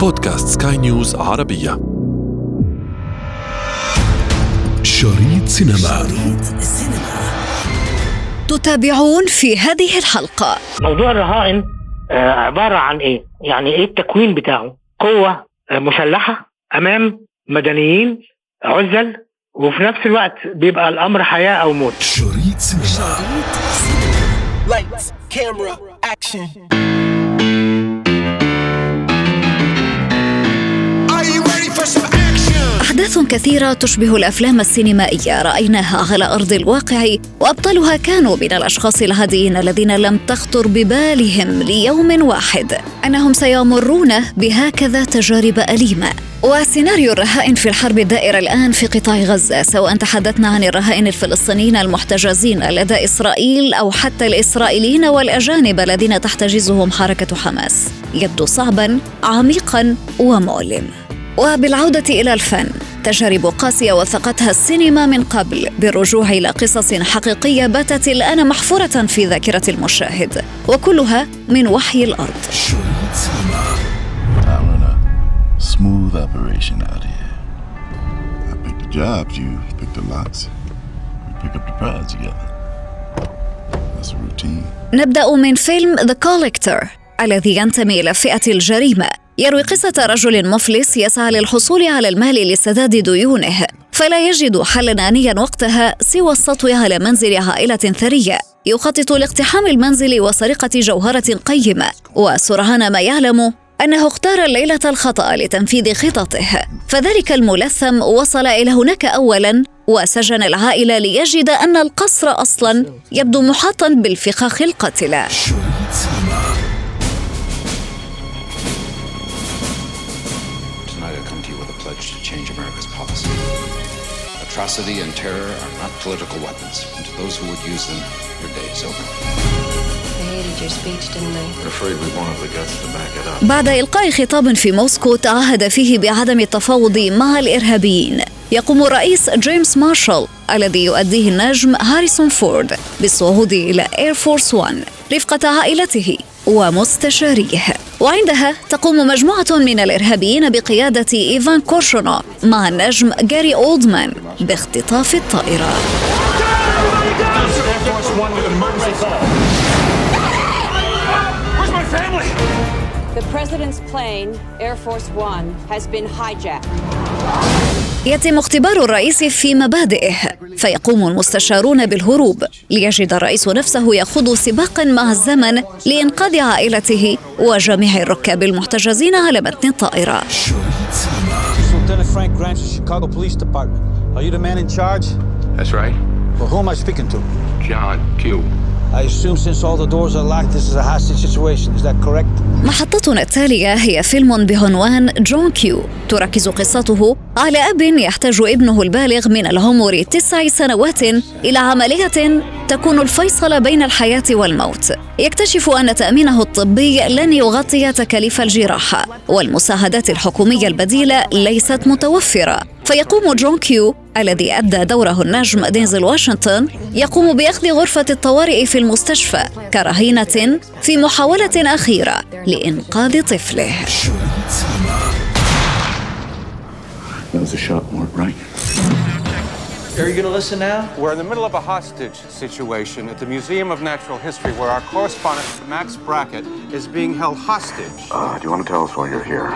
بودكاست سكاي نيوز عربية شريط سينما شريط سينما تتابعون في هذه الحلقة موضوع الرهائن آه، عبارة عن إيه؟ يعني إيه التكوين بتاعه؟ قوة آه، مسلحة أمام مدنيين عزل وفي نفس الوقت بيبقى الأمر حياة أو موت شريط سينما Lights, camera, action. أحداث كثيرة تشبه الأفلام السينمائية رأيناها على أرض الواقع وأبطالها كانوا من الأشخاص العاديين الذين لم تخطر ببالهم ليوم واحد. أنهم سيمرون بهكذا تجارب أليمة. وسيناريو الرهائن في الحرب الدائرة الآن في قطاع غزة سواء تحدثنا عن الرهائن الفلسطينيين المحتجزين لدى إسرائيل أو حتى الإسرائيليين والأجانب الذين تحتجزهم حركة حماس. يبدو صعبا عميقا ومؤلم. وبالعودة إلى الفن تجارب قاسية وثقتها السينما من قبل بالرجوع إلى قصص حقيقية باتت الآن محفورة في ذاكرة المشاهد وكلها من وحي الأرض. نبدأ من فيلم The Collector الذي ينتمي إلى فئة الجريمة. يروي قصة رجل مفلس يسعى للحصول على المال لسداد ديونه فلا يجد حلا آنيا وقتها سوى السطو على منزل عائلة ثرية يخطط لاقتحام المنزل وسرقة جوهرة قيمة. وسرعان ما يعلم أنه اختار الليلة الخطأ لتنفيذ خططه. فذلك الملثم وصل إلى هناك أولاً وسجن العائلة ليجد أن القصر أصلاً يبدو محاطاً بالفخاخ القاتلة. atrocity and terror are not political weapons. And to those who would use them, your day is over. بعد إلقاء خطاب في موسكو تعهد فيه بعدم التفاوض مع الإرهابيين يقوم الرئيس جيمس مارشال الذي يؤديه النجم هاريسون فورد بالصعود إلى Air Force One رفقة عائلته ومستشاريه وعندها تقوم مجموعة من الإرهابيين بقيادة إيفان كورشونوف مع النجم جاري أولدمان باختطاف الطائرة The president's plane, Air Force One, has been hijacked. يتم اختبار الرئيس في مبادئه فيقوم المستشارون بالهروب ليجد الرئيس نفسه يخوض سباقا مع الزمن لإنقاذ عائلته وجميع الركاب المحتجزين على متن الطائرة Lieutenant Frank Grant, Chicago Police Department. Are you the man in charge? That's right. Well, who am I speaking to? John Q. I assume since all the doors are locked, this is a hostage situation. Is that correct? محطتنا التالية هي فيلم بعنوان جون كيو تركز قصته على أب يحتاج ابنه البالغ من العمر تسع سنوات إلى عملية تكون الفيصل بين الحياة والموت يكتشف أن تأمينه الطبي لن يغطي تكاليف الجراحة والمساعدات الحكومية البديلة ليست متوفرة فيقوم جون كيو الذي أدى دوره النجم دينزل واشنطن يقوم بأخذ غرفة الطوارئ في المستشفى كرهينة في محاولة أخيرة لإنقاذ طفله That was a shot mark, right? Are you gonna listen now? We're in the middle of a hostage situation at the Museum of Natural History where our correspondent, Max Brackett, is being held hostage. Uh, do you want to tell us why you're here?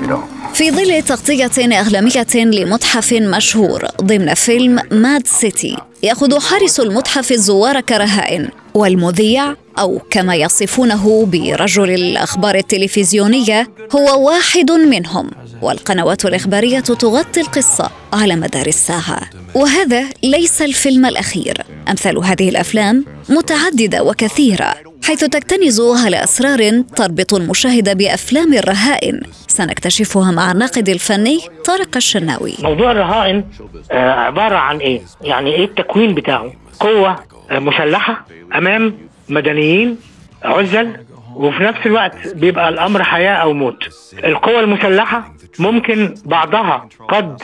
You don't. في ظل تغطية إعلامية لمتحف مشهور ضمن فيلم ماد سيتي يأخذ حارس المتحف الزوار كرهائن والمذيع أو كما يصفونه برجل الأخبار التلفزيونية هو واحد منهم والقنوات الإخبارية تغطي القصة على مدار الساعة. وهذا ليس الفيلم الأخير. أمثال هذه الأفلام متعددة وكثيرة. حيث تكتنز على أسرار تربط المشاهد بأفلام الرهائن سنكتشفها مع الناقد الفني طارق الشناوي موضوع الرهائن آه، عبارة عن إيه؟ يعني إيه التكوين بتاعه؟ قوة آه، مسلحة أمام مدنيين عزل وفي نفس الوقت بيبقى الأمر حياة أو موت القوى المسلحة ممكن بعضها قد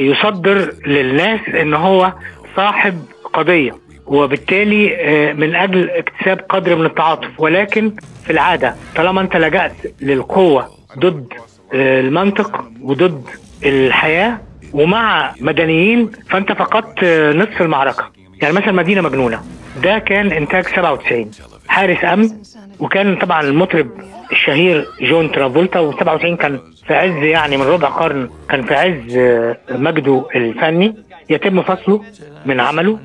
يصدر للناس إن هو صاحب قضية وبالتالي آه، من أجل اكتساب قدر من التعاطف ولكن في العادة طالما أنت لجأت للقوة ضد آه، المنطق وضد الحياة ومع مدنيين فأنت فقدت آه، نصف المعركة. يعني مثلا مدينة مجنونة. ده كان إنتاج 97 حارس أمن وكان طبعا المطرب الشهير جون ترافولتا و97 كان في عز يعني من ربع قرن كان في عز مجده الفني. يتم فصله من عمله.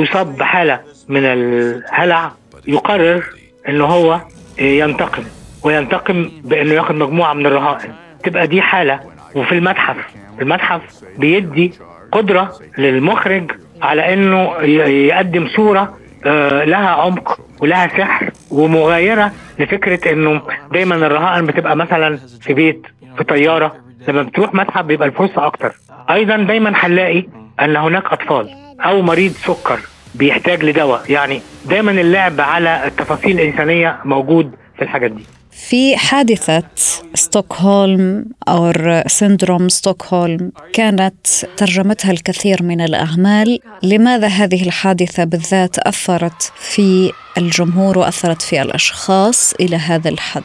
يصاب بحالة من الهلع يقرر ان هو آه، ينتقم وينتقم بإنه ياخد مجموعة من الرهائن. تبقى دي حالة. وفي المتحف المتحف بيدي قدرة للمخرج على إنه يقدم صورة آه، لها عمق ولها سحر ومغايرة لفكرة إنه دايما الرهائن بتبقى مثلا في بيت في طيارة. لما بتروح متحف بيبقى الفرصة أكتر. أيضا دايما هنلاقي إن هناك أطفال. أو مريض سكر بيحتاج لدواء. يعني دايما اللعب على التفاصيل الإنسانية موجود في الحاجات دي. في حادثة ستوكهولم أو سندروم ستوكهولم كانت ترجمتها الكثير من الأعمال لماذا هذه الحادثة بالذات أثرت في الجمهور وأثرت في الأشخاص إلى هذا الحد؟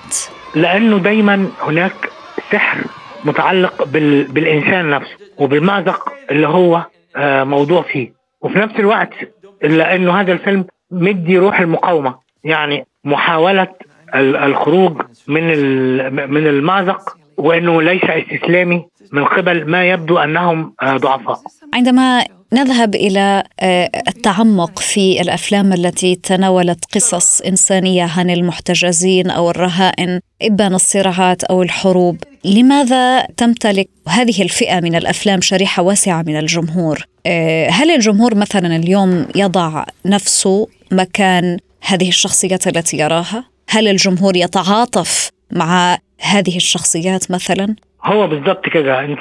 لأنه دايما هناك سحر متعلق بال... بالإنسان نفسه وبالمأزق اللي هو آه، موضوع فيه. وفي نفس الوقت لأنه هذا الفيلم مدي روح المقاومة. يعني محاولة ال- الخروج من من المأزق وإنه ليس استسلامي من قبل ما يبدو أنهم آه، ضعفاء. عندما نذهب إلى آه، التعمق في الأفلام التي تناولت قصص إنسانية عن المحتجزين أو الرهائن إبان الصراعات أو الحروب. لماذا تمتلك هذه الفئة من الأفلام شريحة واسعة من الجمهور؟ آه، هل الجمهور مثلا اليوم يضع نفسه مكان هذه الشخصيات التي يراها؟ هل الجمهور يتعاطف مع هذه الشخصيات مثلا؟ هو بالضبط كده أنت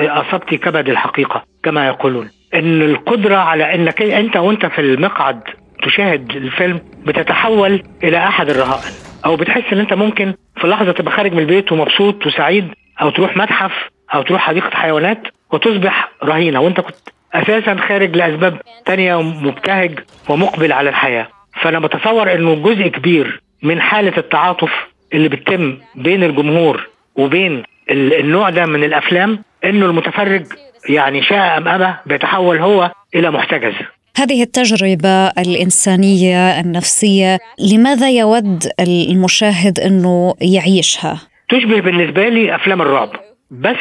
أصبتي كبد الحقيقة كما يقولون. إن القدرة على إنك أنت وأنت في المقعد تشاهد الفيلم بتتحول إلى أحد الرهائن. أو بتحس إن أنت ممكن في لحظة تبقى خارج من البيت ومبسوط وسعيد أو تروح متحف أو تروح حديقة حيوانات وتصبح رهينة. وأنت كنت أساسا خارج لأسباب تانية ومبتهج ومقبل على الحياة. فأنا بتصور إنه جزء كبير من حالة التعاطف اللي بتتم بين الجمهور وبين ال- النوع ده من الأفلام إنه المتفرج يعني شاء أم أبى بيتحول هو إلى محتجز. هذه التجربة الإنسانية النفسية لماذا يود المشاهد أنه يعيشها؟ تشبه بالنسبة لي أفلام الرعب بس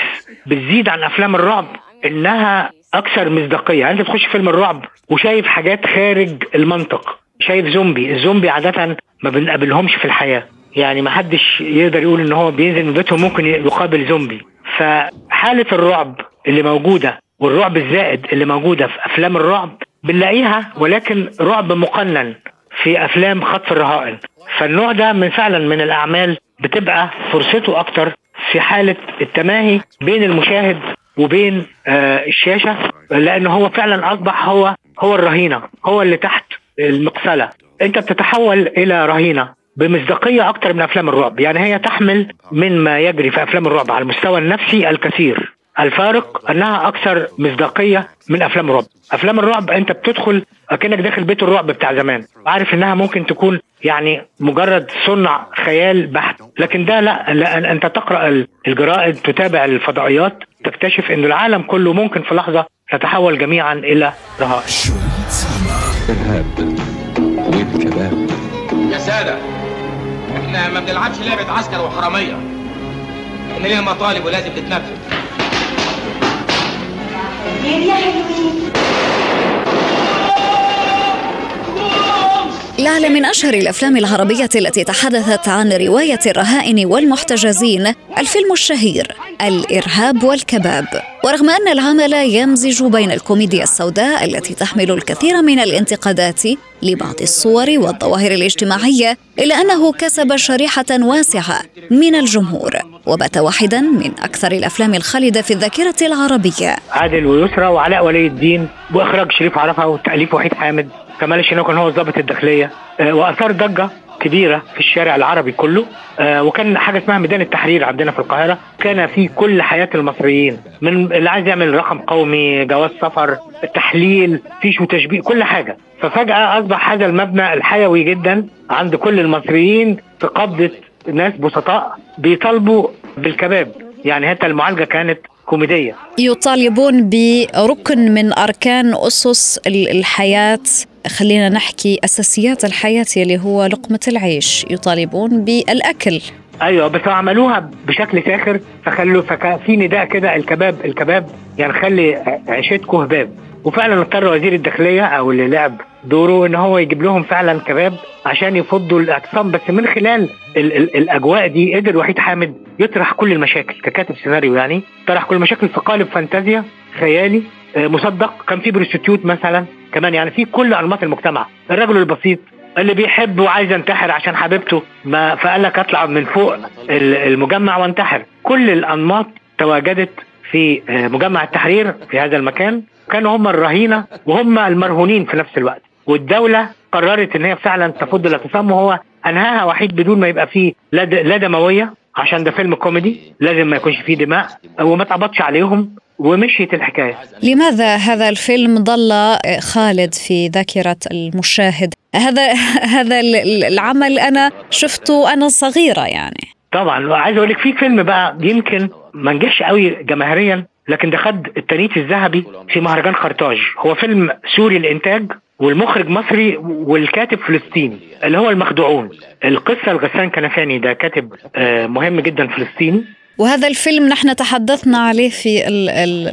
بتزيد عن أفلام الرعب إنها أكثر مصداقية. يعني أنت تخش فيلم الرعب وشايف حاجات خارج المنطق شايف زومبي الزومبي عادة ما بنقابلهمش في الحياة. يعني ما حدش يقدر يقول إن هو بينزل من بيتهم ممكن يقابل زومبي. فحالة الرعب اللي موجودة والرعب الزائد اللي موجودة في أفلام الرعب بنلاقيها ولكن رعب مقنن في أفلام خطف الرهائن. فالنوع ده من فعلا من الأعمال بتبقى فرصته أكتر في حالة التماهي بين المشاهد وبين آه الشاشة لأن هو فعلا أصبح هو هو الرهينة هو اللي تحت المقسله أنت بتتحول إلى رهينة بمصداقية أكتر من أفلام الرعب. يعني هي تحمل من ما يجري في أفلام الرعب على المستوى النفسي الكثير. الفارق أنها أكثر مصداقية من أفلام الرعب. أفلام الرعب أنت بتدخل أكنك داخل بيت الرعب بتاع زمان. عارف إنها ممكن تكون يعني مجرد صنع خيال بحت. لكن ده لا, لا أنت تقرأ الجرائد تتابع الفضائيات تكتشف إن العالم كله ممكن في لحظة تتحول جميعا إلى رهائن. إرهاب والكباب. يا سادة إحنا ما بنلعبش لعبة عسكر وحرامية. إحنا لينا مطالب ولازم تتنفذ. يا حلوين لعل من أشهر الأفلام العربية التي تحدثت عن رواية الرهائن والمحتجزين الفيلم الشهير الإرهاب والكباب. ورغم أن العمل يمزج بين الكوميديا السوداء التي تحمل الكثير من الانتقادات لبعض الصور والظواهر الاجتماعية إلا أنه كسب شريحة واسعة من الجمهور وبات واحدا من أكثر الأفلام الخالدة في الذاكرة العربية. عادل ويسرى وعلاء ولي الدين وإخراج شريف عرفة وتأليف وحيد حامد كمال الشناوي كان هو ضابط الداخلية آه، وأثار ضجه كبيرة في الشارع العربي كله. آه وكان حاجة اسمها ميدان التحرير عندنا في القاهرة. كان في كل حياة المصريين من اللي عايز يعمل رقم قومي جواز سفر تحليل فيش وتشبيه كل حاجة. ففجأة أصبح هذا المبنى الحيوي جدا عند كل المصريين في قبضة ناس بسطاء بيطالبوا بالكباب. يعني حتى المعالجة كانت كوميدية. يطالبون بركن من أركان أسس الحياة. خلينا نحكي أساسيات الحياة اللي هو لقمة العيش. يطالبون بالأكل. أيوه بس عملوها بشكل ساخر فخلوا فكان في نداء كده الكباب الكباب يعني خلي عيشتكم هباب وفعلا اضطر وزير الداخلية أو اللي لعب دوره إن هو يجيب لهم فعلا كباب عشان يفضوا الاعتصام بس من خلال ال ال الأجواء دي قدر وحيد حامد يطرح كل المشاكل ككاتب سيناريو يعني طرح كل المشاكل في قالب فانتازيا خيالي آه، مصدق. كان في prostitute مثلا. كمان يعني في كل أنماط المجتمع. الرجل البسيط اللي بيحب وعايز ينتحر عشان حبيبته ما فقال لك اطلع من فوق المجمع وانتحر. كل الأنماط تواجدت في آه، مجمع التحرير في هذا المكان. كانوا هم الرهينة وهم المرهونين في نفس الوقت. والدولة قررت إن هي فعلا تفض الاعتصام وهو أنهاها وحيد بدون ما يبقى فيه لا دمويه عشان ده فيلم كوميدي لازم ما يكونش فيه دماء وما اتقبضش عليهم. ومشيت الحكاية. لماذا هذا الفيلم ظل خالد في ذاكرة المشاهد؟ هذا هذا العمل أنا شفته أنا صغيرة يعني. طبعا وعايز أقول لك في فيلم بقى يمكن ما نجحش قوي جماهيريا لكن ده خد التنيت الذهبي في مهرجان قرطاج هو فيلم سوري الإنتاج والمخرج مصري والكاتب فلسطيني اللي هو المخدوعون. القصة الغسان كنفاني ده كاتب آه، مهم جدا فلسطيني. وهذا الفيلم نحن تحدثنا عليه في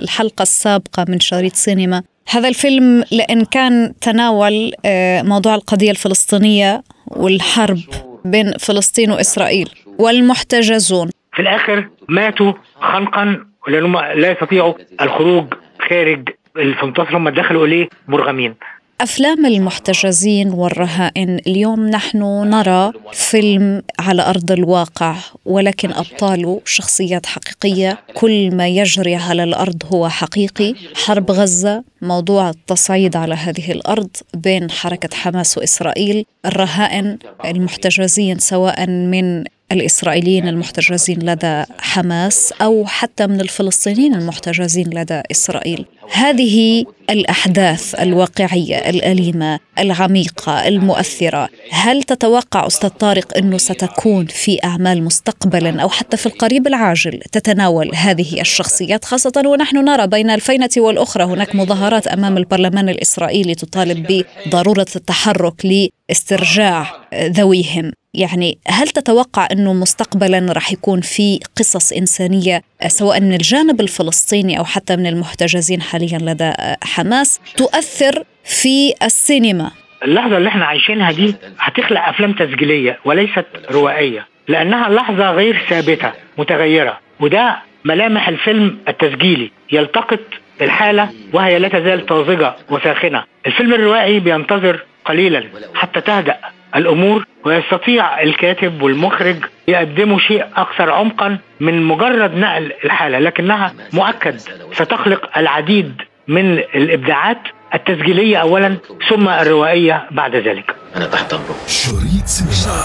الحلقة السابقة من شريط سينما. هذا الفيلم لأن كان تناول آه، موضوع القضية الفلسطينية والحرب بين فلسطين وإسرائيل والمحتجزون. في الآخر ماتوا خنقا لأنهم لا يستطيعوا الخروج خارج الفنطاس هم دخلوا إليه مرغمين. أفلام المحتجزين والرهائن اليوم نحن نرى فيلم على أرض الواقع ولكن أبطاله شخصيات حقيقية كل ما يجري على الأرض هو حقيقي. حرب غزة موضوع التصعيد على هذه الأرض بين حركة حماس وإسرائيل الرهائن المحتجزين سواء من الإسرائيليين المحتجزين لدى حماس أو حتى من الفلسطينيين المحتجزين لدى إسرائيل. هذه الأحداث الواقعية الأليمة العميقة المؤثرة. هل تتوقع أستاذ طارق أنه ستكون في أعمال مستقبلا أو حتى في القريب العاجل تتناول هذه الشخصيات؟ خاصة ونحن نرى بين الفينة والأخرى هناك مظاهرات أمام البرلمان الإسرائيلي تطالب بضرورة التحرك لاسترجاع ذويهم. يعني هل تتوقع إنه مستقبلا راح يكون في قصص إنسانية سواء من الجانب الفلسطيني أو حتى من المحتجزين حاليا لدى حماس تؤثر في السينما. اللحظة اللي إحنا عايشينها دي هتخلق أفلام تسجيلية وليست روائية لأنها لحظة غير ثابتة متغيرة وده ملامح الفيلم التسجيلي يلتقط الحالة وهي لا تزال طازجة وساخنة. الفيلم الروائي بينتظر قليلا حتى تهدأ. الأمور ويستطيع الكاتب والمخرج يقدموا شيء أكثر عمقا من مجرد نقل الحالة لكنها مؤكد ستخلق العديد من الإبداعات التسجيلية اولا ثم الروائية بعد ذلك. أنا تحت أمرك. شريط سينما.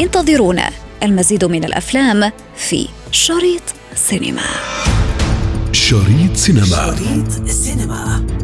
انتظرونا المزيد من الأفلام في شريط سينما. شريط سينما. شريط سينما.